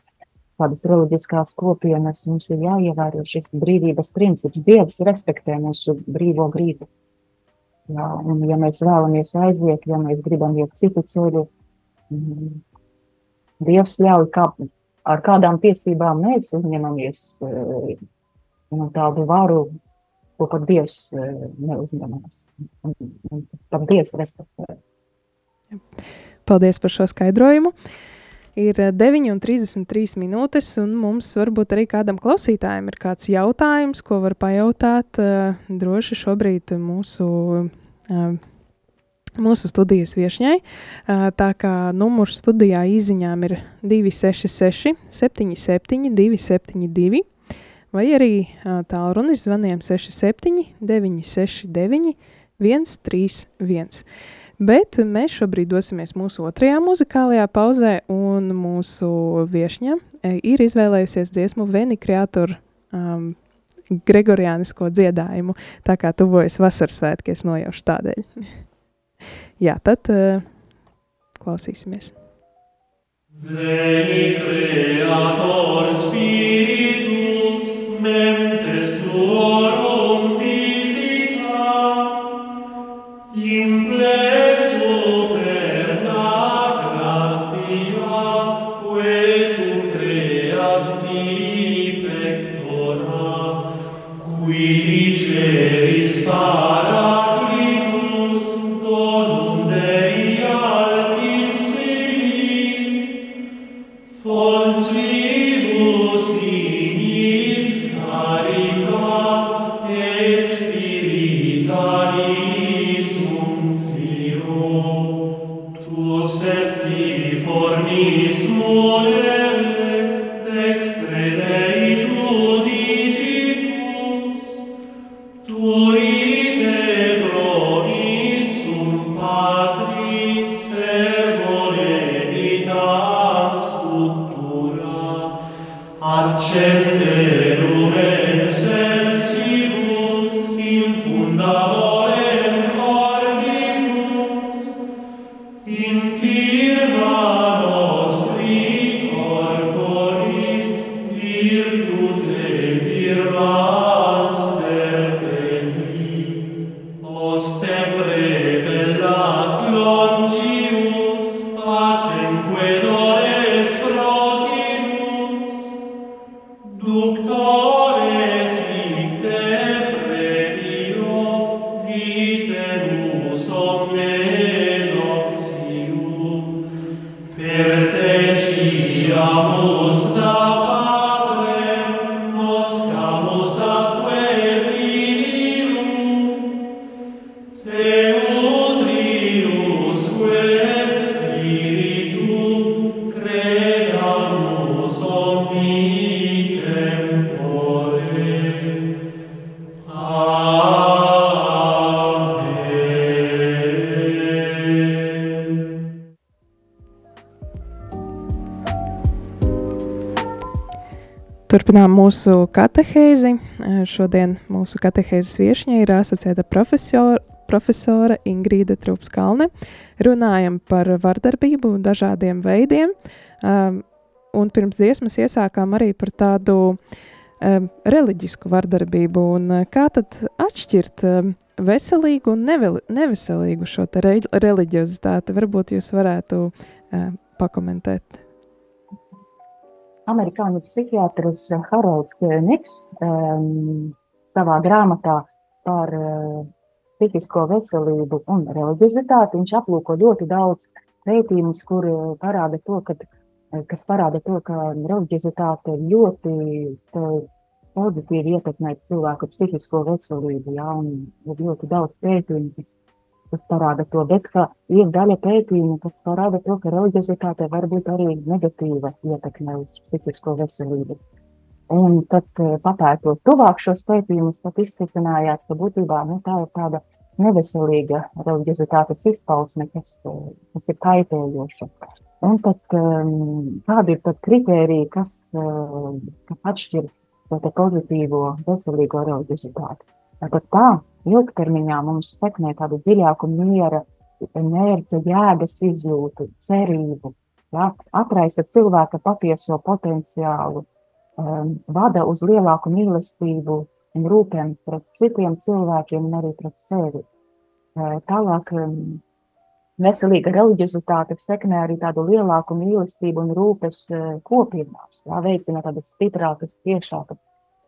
kādas reliģiskās kopienas, mums ir jāievēro šis brīvības princips. Dievs respektē mūsu brīvo gribu. Jā, un ja mēs vēlamies aiziet, ja mēs gribam iet citu ceļu, mm, Dievs ļauj, kā, ar kādām tiesībām mēs uzņemamies eh, nu, tādu varu ko pat Dievs eh, neuzņemās. Pat Dievs respektē. Paldies par šo skaidrojumu. Ir 9,33 eh, minūtes, un mums varbūt arī kādam klausītājam ir kāds jautājums, ko var pajautāt uh, droši šobrīd mūsu, mūsu studijas viešņai. Tā kā numurs studijā īziņām ir 266 77 272 vai arī tālrunis zvaniem 67 969 131. Bet mēs šobrīd dosimies mūsu otrajā muzikālajā pauzē, un mūsu viesņa ir izvēlējusies dziesmu Veni Kreatoru um, Gregoriānisko dziedājumu, tā kā tuvojas vasaras svētki, es nojaušu tādēļ. *laughs* Jā, tad uh, klausīsimies. Veni Creator Spiritus mentes suoro Turpinām mūsu katehēzi. Šodien mūsu katehēzes viešņa ir asociēta profesora, profesora Ingrīda Trupskalne. Runājam par vardarbību dažādiem veidiem. Um, un pirms dziesmas iesākām arī par tādu um, reliģisku vardarbību. Un, uh, kā tad atšķirt um, veselīgu un neveselīgu šo re reliģiozitāti? Varbūt jūs varētu pakomentēt amerikāņu psihiatrs Harolds Niks um, savā grāmatā par uh, psihisko veselību un reliģiozitāti. Viņš aplūko ļoti daudz pētījumus, kur parāda to, ka, kas parāda to, ka reliģiozitāte ļoti pozitīvi ietekmē cilvēku psihisko veselību. Jā, un ir ļoti daudz pētījumu, kas kas parāda to, bet ka ir daļa pētījumu, kas parāda to, ka reliģiozitāte var būt arī negatīva ietekme uz psihisko veselību. Un tad, eh, papētot tuvāk šos pētījumus, tad izsvecinājās, ka būtībā nu, tā ir tāda neveselīga reliģiozitātes izpausme, kas, eh, kas ir kaitējoša. Un tad, um, kādi ir tad kritēriji, kas, kas atšķir šo pozitīvo, veselīgo reliģiozitāti? Tad tā, ilgtermiņā mums sekmē tādu dziļāku miera, mērķa, jēgas izjūtu, cerību, ja, atraisa cilvēka patieso potenciālu, um, vada uz lielāku mīlestību un rūpēm pret citiem cilvēkiem un arī pret sevi. Uh, tālāk, um, veselīga reliģiozitāte sekmē arī tādu lielāku mīlestību un rūpes uh, kopienās, ja, veicina tādas stiprākas, tiešākas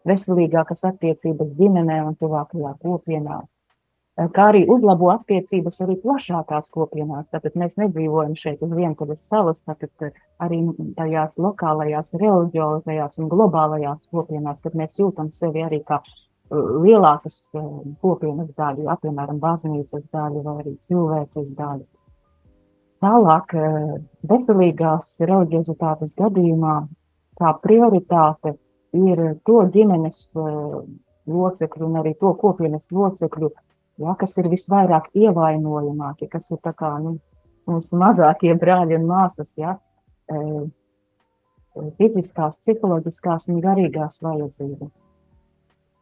veselīgākas attiecības ģimenē un tuvākajā kopienā. Eh, kā arī uzlabo attiecības arī plašākās kopienās. Tātad mēs nedzīvojam šeit uz vientuļas salas, tātad eh, arī tajās lokālajās, reliģiozajās un globālajās kopienās, kad mēs jūtam sevi arī kā eh, lielākas kopienas daļu, ja, piemēram, baznīcas daļu vai arī cilvēces daļu. Tālāk, veselīgās reliģiozitātes gadījumā, kā prioritāte ir to ģimenes uh, locekļu un arī to kopienas locekļu, ja, kas ir visvairāk ievainojamākie, kas ir tā kā nu, mūsu mazākie brāļi un māsas, ja, uh, fiziskās, psiholoģiskās un garīgās vajadzības.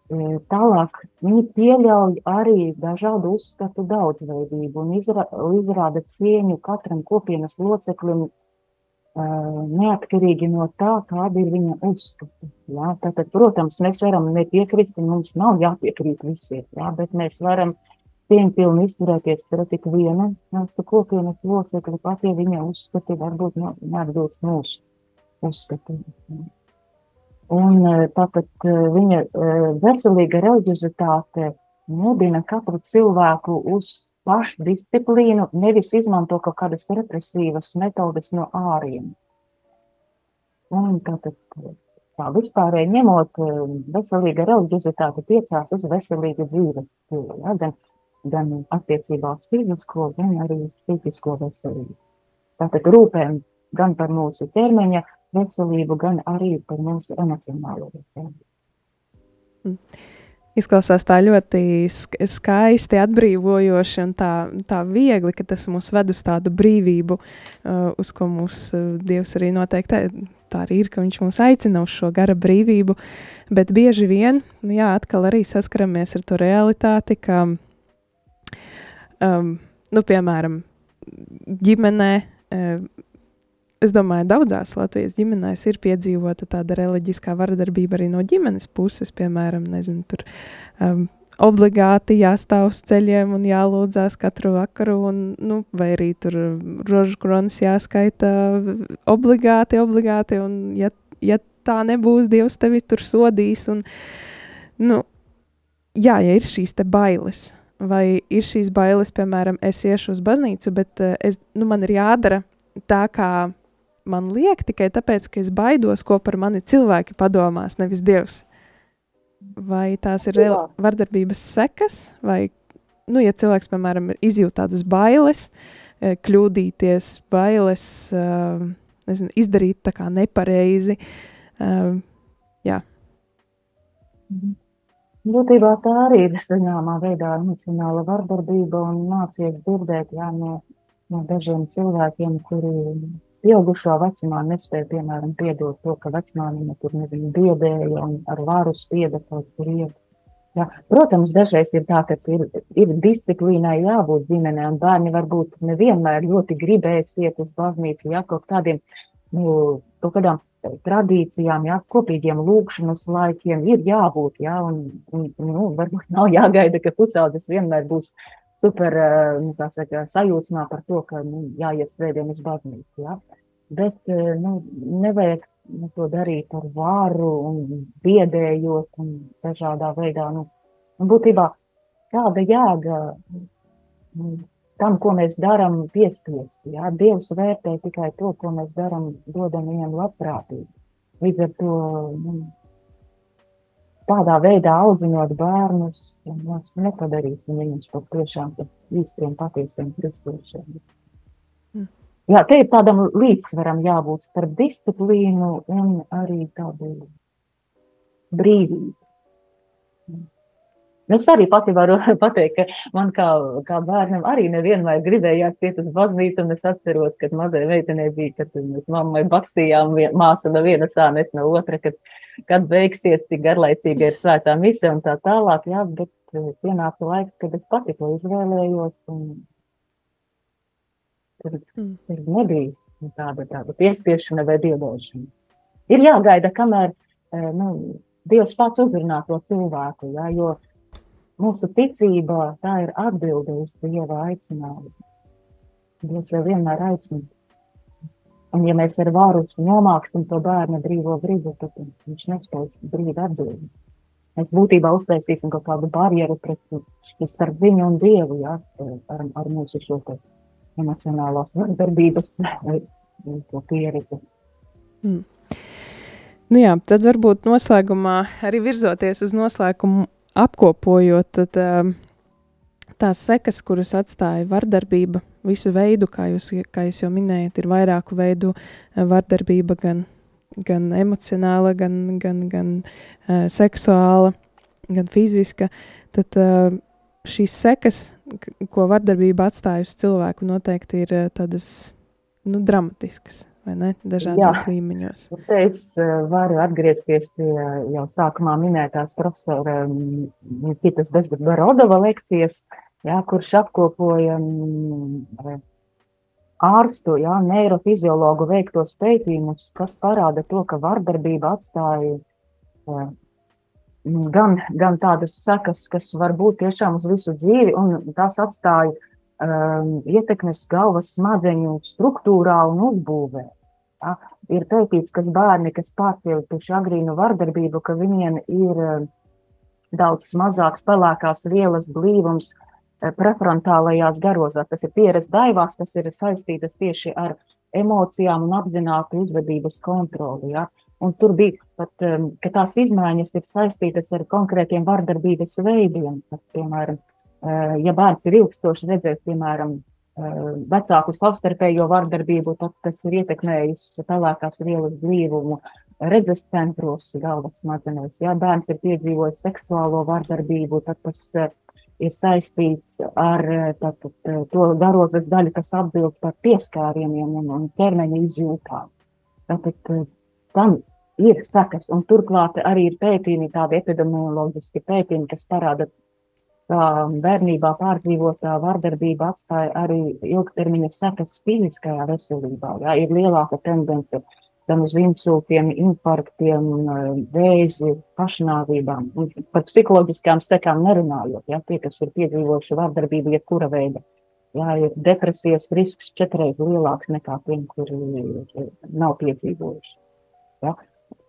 Uh, tālāk viņi pieļauj arī dažādu uzskatu daudzveidību un izra, izrāda cieņu katram kopienas loceklim neatkarīgi no tā, kāda ir viņa uzskata. Jā, tātad, protams, mēs varam nepiekrist, un mums nav jāpiekrīt visiem, jā, bet mēs varam cieņpilni izturēties pret tik vienu mūsu kopienas locekli, pat ja viņa uzskati varbūt neatbilst mūsu uzskatiem. Un tātad viņa veselīga reliģiozitāte mudina katru cilvēku uz pašdisciplīnu, nevis izmanto kaut kādas represīvas metodes no āriem. Un tātad tā vispārēji ņemot veselīga reliģiozitāte tiecās uz veselīgu dzīves stilu, ja? gan, gan attiecībā uz fizisko, gan arī psihisko veselību. Tātad rūpēm gan par mūsu ķermeņa veselību, gan arī par mūsu emocionālo veselību. Mm. Izklausās tā ļoti skaisti, atbrīvojoši un tā, tā viegli, ka tas mūs ved uz tādu brīvību, uh, uz ko mūs uh, Dievs arī noteikti tā arī ir, ka Viņš mūs aicina uz šo gara brīvību. Bet bieži vien, nu jā, atkal arī saskaramies ar to realitāti, ka, um, nu, piemēram, ģimenē. Uh, es domāju, daudzās Latvijas ģimenēs ir piedzīvota tāda reliģiskā vardarbība arī no ģimenes puses, piemēram, nezinu, tur um, obligāti jāstāv uz ceļiem un jālūdzās katru vakaru, un, nu, vai arī tur rožu kronis jāskaita obligāti, obligāti, un ja, ja tā nebūs, Dievs tevi tur sodīs, un, nu, jā, ja ir šīs te bailes, vai ir šīs bailes, piemēram, es iešu uz baznīcu, bet uh, es, nu, man ir jādara tā, kā man liek tikai tāpēc, ka es baidos, ko par mani cilvēki padomās, nevis Dievs. Vai tās ir vardarbības sekas, vai, nu, ja cilvēks, piemēram, izjūt tādas bailes, eh, kļūdīties, bailes, uh, nezinu, izdarīt tā kā nepareizi, uh, jā. Mhm. Būtībā tā arī ir zināmā veidā emocionāla vardarbība un mācies dzirdēt jā, no, no dažiem cilvēkiem, kuri pieaugušā vecumā nespēja, piemēram, piedot to, ka vecmāmiņa tur nezinu biedēja un ar varu spieda kaut kur iet. Jā. Protams, dažreiz ir tā, ka ir, ir disciplīnai jābūt ģimenē, un bērni varbūt nevienmēr ļoti gribēs iet uz baznīcu, jā, kaut kādiem, nu, kaut kādām tradīcijām, jā, kopīgiem lūkšanas laikiem ir jābūt, jā, un, un nu, varbūt nav jāgaida, ka pusaudzis vienmēr būs super nu, saka, sajūsmā par to, ka nu, jāiet svētdien uz baznīcu. Ja? Bet nu, nevajag nu, to darīt ar varu un biedējot un dažādā veidā. Nu, un būtībā kāda jēga nu, tam, ko mēs darām, piespiest. Ja? Dievs vērtē tikai to, ko mēs darām, dodam viņam labprātīgi. Līdz ar to nu, tādā veidā audzinot bērnus, mēs nepadarīsim viņus par tiešām īstiem, patiesiem kristiešiem. Mm. Jā, te ir tādam līdzsvaram jābūt starp disciplīnu un arī tādu brīvību. Es arī pati varu *laughs* pateikt, ka man kā, kā bērnam arī nevienmēr gribējās iet uz baznīcu, es atceros, kad mazai meitenei bija, kad mēs mammai bakstījām māsa no viena sānet no otra, kad, kad beigsies, cik garlaicīga ir svētā mise un tā tālāk, jā, bet eh, pienāca laiks, kad es pati to izvēlējos, un tur, mm. tur nebija tāda, tāda piespiešana vai diedošana. Ir jāgaida, kamēr, eh, nu, Dievs pats uzrunā to cilvēku, jā, jo Mūsu ticībā tā ir atbilde uz Dieva aicinājumu. Dievs jau vienmēr aicina. Un ja mēs ar varu nomāksim to bērnu brīvo gribu, tad viņš nespēs brīvi atbildēt. Mēs būtībā uztaisīsim kaut kādu barjeru pret starp viņu un Dievu, jā, ar, ar mūsu šo te emocionālās vardarbības pieredzi. Mm. Nu jā, tad varbūt noslēgumā, arī virzoties uz noslēgumu, apkopojot, tad um, tās sekas, kuras atstāja vardarbība, visu veidu, kā jūs, kā jūs jau minējat, ir vairāku veidu uh, vardarbība, gan, gan emocionāla, gan, gan, gan uh, seksuāla, gan fiziska, tad uh, šīs sekas, ko vardarbība atstāja uz cilvēku, noteikti ir uh, tādas nu, dramatiskas? Dažādos līmeņos. Es eh, varu atgriezties pie jau sākumā minētās profesora Kitas Bezgarodova lekcijas, jā, kurš apkopoja ārstu, jā, neirofiziologu veiktos pētījumus, kas parāda to, ka vardarbība atstāja eh, gan, gan tādas sekas, kas var būt tiešām uz visu dzīvi, un tās atstāja um, ietekmes galvas smadzeņu struktūrā un uzbūvē. Ja? Ir pētīts, ka bērni, kas pārcietuši agrīnu vardarbību, ka viņiem ir eh, daudz mazāks pelēkās vielas blīvums eh, prefrontālajās garozās. Tas ir pieredze daivās, kas ir saistītas tieši ar emocijām un apzinātu uzvedības kontroli. Ja? Un tur bija pat, ehm, ka tās izmaiņas ir saistītas ar konkrētiem vardarbības veidiem. Pat, piemēram, eh, ja bērns ir ilgstoši redzējis, piemēram, vecāku savstarpējo vardarbību, tad tas ir ietekmējis pelēkās vielas blīvumu redzes centros, galvas smadzenēs. Ja bērns ir piedzīvojis seksuālo vardarbību, tad tas ir saistīts ar tātad, to garozes daļu, kas atbild par pieskārieniem un, un ķermeņa izjūtām. Tātad tam ir sakas, un turklāt arī ir pētījumi, tādi epidemioloģiski pētījumi, kas parāda kā bērnībā pārdzīvotā vardarbība atstāja arī ilgtermiņa sekas fiziskajā veselībā. Jā, ir lielāka tendence gan uz insultiem, infarktiem, vēzi, pašnāvībām, par psiholoģiskām sekām nerunājot. Jā, tie, kas ir piedzīvojuši vardarbību, jebkura veida. Jā, ir depresijas risks četreiz lielāks nekā tiem, kuri nav piedzīvojuši. Jā.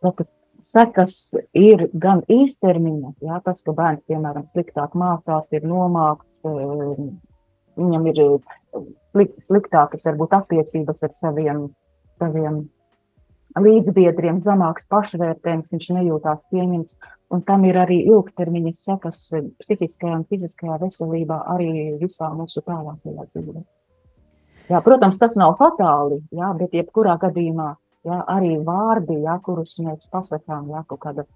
Tāpēc sekas ir gan īstermiņa, jā, tas, ka bērns, piemēram, sliktāk mācās, ir nomākts, eh, viņam ir slikt, sliktākas, varbūt, attiecības ar saviem, saviem līdzbiedriem, zemāks pašvērtējums, viņš nejūtās pieņemts, un tam ir arī ilgtermiņa sekas psihiskajā un fiziskajā veselībā arī visā mūsu tālākajā dzīvē. Jā, protams, tas nav fatāli, jā, bet jebkurā gadījumā ja, arī vārdi, ja, kurus mēs pasakām, ja, kaut kāda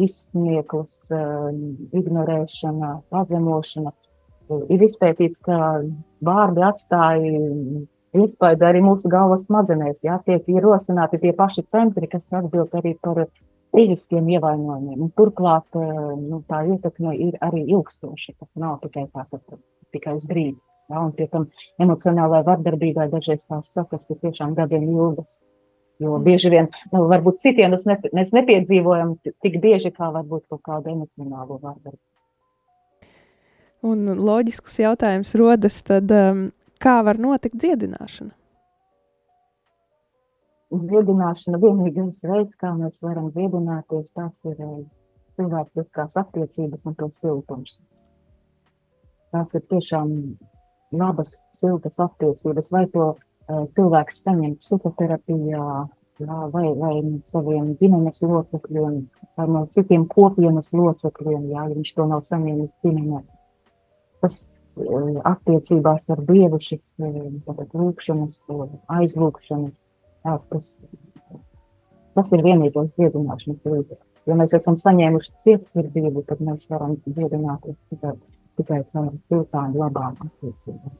izsmieklas, um, ignorēšana, pazemošana. Ir izpētīts, ka vārdi atstāja iespaidu arī mūsu galvas smadzenēs. Jā, tiek ierosināti tie paši centri, kas atbild arī par fiziskiem ievainojumiem. Un turklāt nu, tā ietekme ir arī ilgstoša. Tas nav tikai tā, ka tikai uz brīdi. Jā, un pie tam emocionālai vardarbībai dažreiz tās sakas ir tiešām gadiem ilgas. Jo bieži vien, nu, varbūt citienus ne, mēs nepiedzīvojam tik bieži, kā varbūt kaut kādu emocionālu vardarbību. Un loģisks jautājums rodas, tad um, kā var notikt dziedināšana? Dziedināšana vienīgais veids, kā mēs varam dziedināties, tas ir eh, cilvēciskās attiecības un to siltums. Tās ir tiešām labas, siltas attiecības, vai to uh, cilvēks saņem psihoterapijā, jā, vai, vai no saviem ģimenes locekļiem, vai no citiem kopienas locekļiem, ja viņš to nav saņēmis ģimenē tas eh, attiecībās ar Dievu šis eh, lūkšanas, aizlūkšanas, jā, tas, tas ir vienīgais dziedināšanas līdzeklis. Ja mēs esam saņēmuši cietsirdību, tad mēs varam dziedināties tikai, tikai caur siltām, labām attiecībām.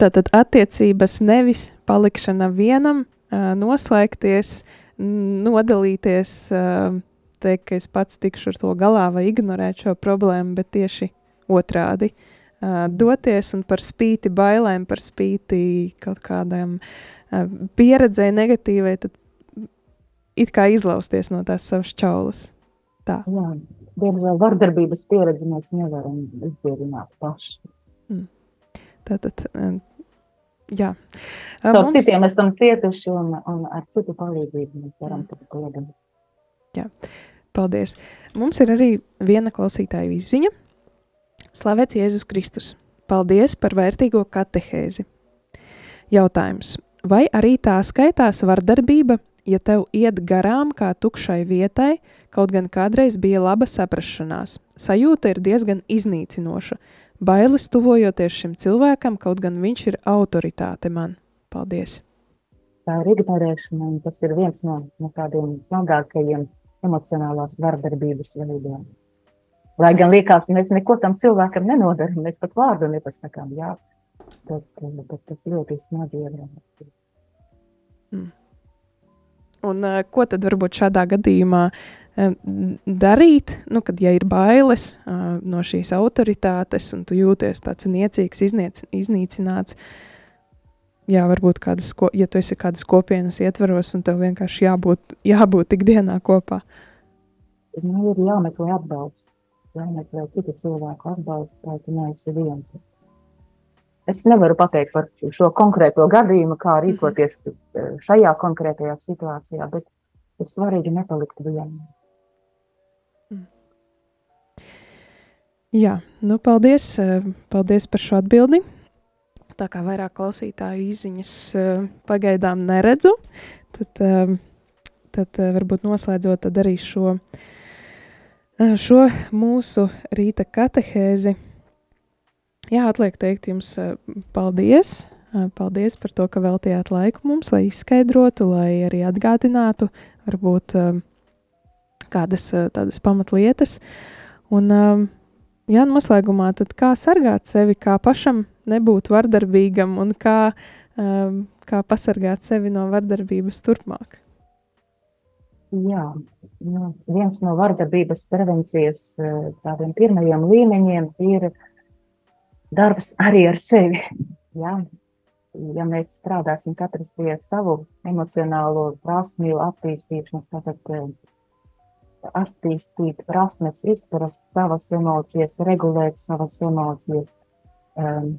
Tātad attiecības nevis palikšana vienam, noslēgties, nodalīties, teikt, ka es pats tikšu ar to galā vai ignorēt šo problēmu, bet tieši otrādi. Uh, doties un par spīti bailēm, par spīti kaut kādām uh, pieredzēji negatīvai, tad it kā izlausties no tās savas čaulas. Tā. Jā, diemžēl vardarbības pieredzi mēs nevaram izdziedināt paši. Mm. Tātad, uh, jā. Uh, mums... citiem esam cietuši un, un ar citu palīdzību mēs varam mm. to iedarīt. Jā, paldies. Mums ir arī viena klausītāja izziņa. Slavēts Jēzus Kristus! Paldies par vērtīgo katehēzi! Jautājums. Vai arī tā skaitās vardarbība, ja tev iet garām kā tukšai vietai, kaut gan kādreiz bija laba saprašanās? Sajūta ir diezgan iznīcinoša. Bailes tuvojoties šim cilvēkam, kaut gan viņš ir autoritāte man. Paldies! Tā ir ignorēšana, un tas ir viens no, no tādiem smagākajiem emocionālās vardarbības veidiem. Lai gan liekas, mēs neko tam cilvēkam nenodaram, mēs pat vārdu nepasakām, jā, bet, bet tas ļoti smagi iegrāmās. Mm. Un uh, ko tad varbūt šādā gadījumā uh, darīt, nu, kad ja ir bailes uh, no šīs autoritātes un tu jūties tāds niecīgs, izniec, iznīcināts, jā, varbūt kādas, ko, ja tu esi kādas kopienas ietvaros un tev vienkārši jābūt, jābūt ikdienā kopā. Nu, ir jāmeklē atbalsts jāmeklē citu cilvēku atbalstu, lai tu neesi viens. Es nevaru pateikt par šo konkrēto gadījumu, kā mhm. rīkoties šajā konkrētajā situācijā, bet ir svarīgi nepalikt vienam. Jā, nu paldies, paldies par šo atbildi. Tā kā vairāk klausītāju izziņas pagaidām neredzu, tad, tad varbūt noslēdzot tad arī šo uh, šo mūsu rīta katehēzi. Jā, atliek teikt jums paldies. Paldies par to, ka veltījāt laiku mums, lai izskaidrotu, lai arī atgādinātu varbūt kādas tādas pamatlietas. Un, jā, noslēgumā tad kā sargāt sevi, kā pašam nebūt vardarbīgam un kā, kā pasargāt sevi no vardarbības turpmāk. Jā, nu, viens no vardarbības prevencijas eh, tādiem pirmajiem līmeņiem ir darbs arī ar sevi. Jā. Ja mēs strādāsim katrs pie savu emocionālo prasmju attīstīšanas, tātad eh, attīstīt prasmes, izprast savas emocijas, regulēt savas emocijas. Um,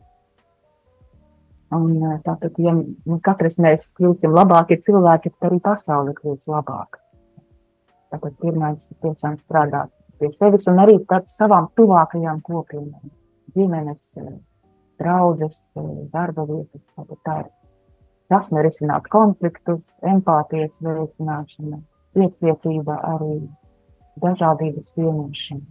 un tātad, ja nu, katrs mēs kļūsim labāki cilvēki, tad arī pasaule kļūs labāka. Tātad pirmais ir tiešām strādāt pie sevis un arī savām tuvākajām kopienām, ģimenes, draudzes, darba vietas. Tātad tā ir prasme risināt konfliktus, empātijas veicināšana, iecietība arī dažādības pieņemšana.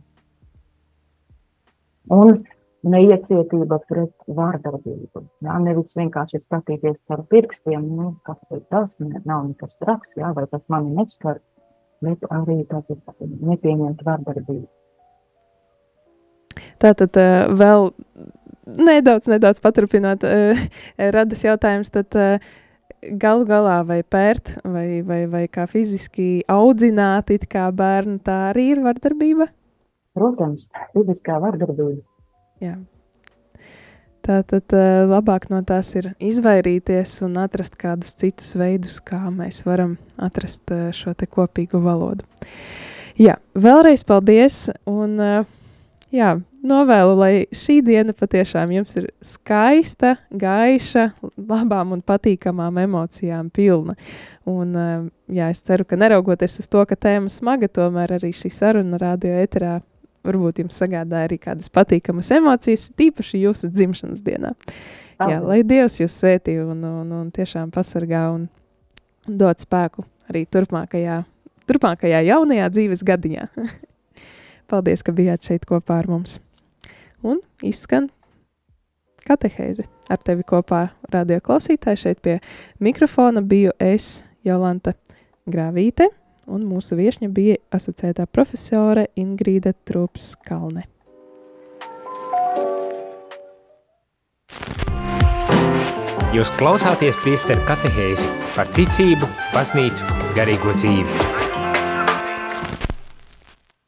Un neiecietība pret vārdarbību. Jā, nevis vienkārši skatīties par pirkstiem, nu, kas tas nav nekas traks, jā, vai tas mani neskar, bet arī nepieņemt vardarbību. Tātad vēl nedaudz, nedaudz paturpinot, uh, *laughs* radas jautājums, tad uh, galu galā vai pērt, vai, vai, vai kā fiziski audzināt it kā bērnu, tā arī ir vardarbība? Protams, fiziskā vardarbība. Jā. Tā tad uh, labāk no tās ir izvairīties un atrast kādus citus veidus, kā mēs varam atrast šo te kopīgu valodu. Jā, vēlreiz paldies un jā, novēlu, lai šī diena patiešām jums ir skaista, gaiša, labām un patīkamām emocijām pilna. Un, jā, es ceru, ka neraugoties uz to, ka tēma smaga, tomēr arī šī saruna radio eterā varbūt jums sagādāja arī kādas patīkamas emocijas, tīpaši jūsu dzimšanas dienā. Paldies. Jā, lai Dievs jūs svētī un, un, un tiešām pasargā un dod spēku arī turpmākajā, turpmākajā jaunajā dzīves gadiņā. *laughs* Paldies, ka bijāt šeit kopā ar mums. Un izskan katehēzi. Ar tevi kopā radio klausītāji šeit pie mikrofona biju es, Jolanta Grāvīte un mūsu viešņa bija asociētā profesore Ingrīda Trups Kalne. Jūs klausāties priesteru katehēzi par ticību, baznīcu, garīgo dzīvi.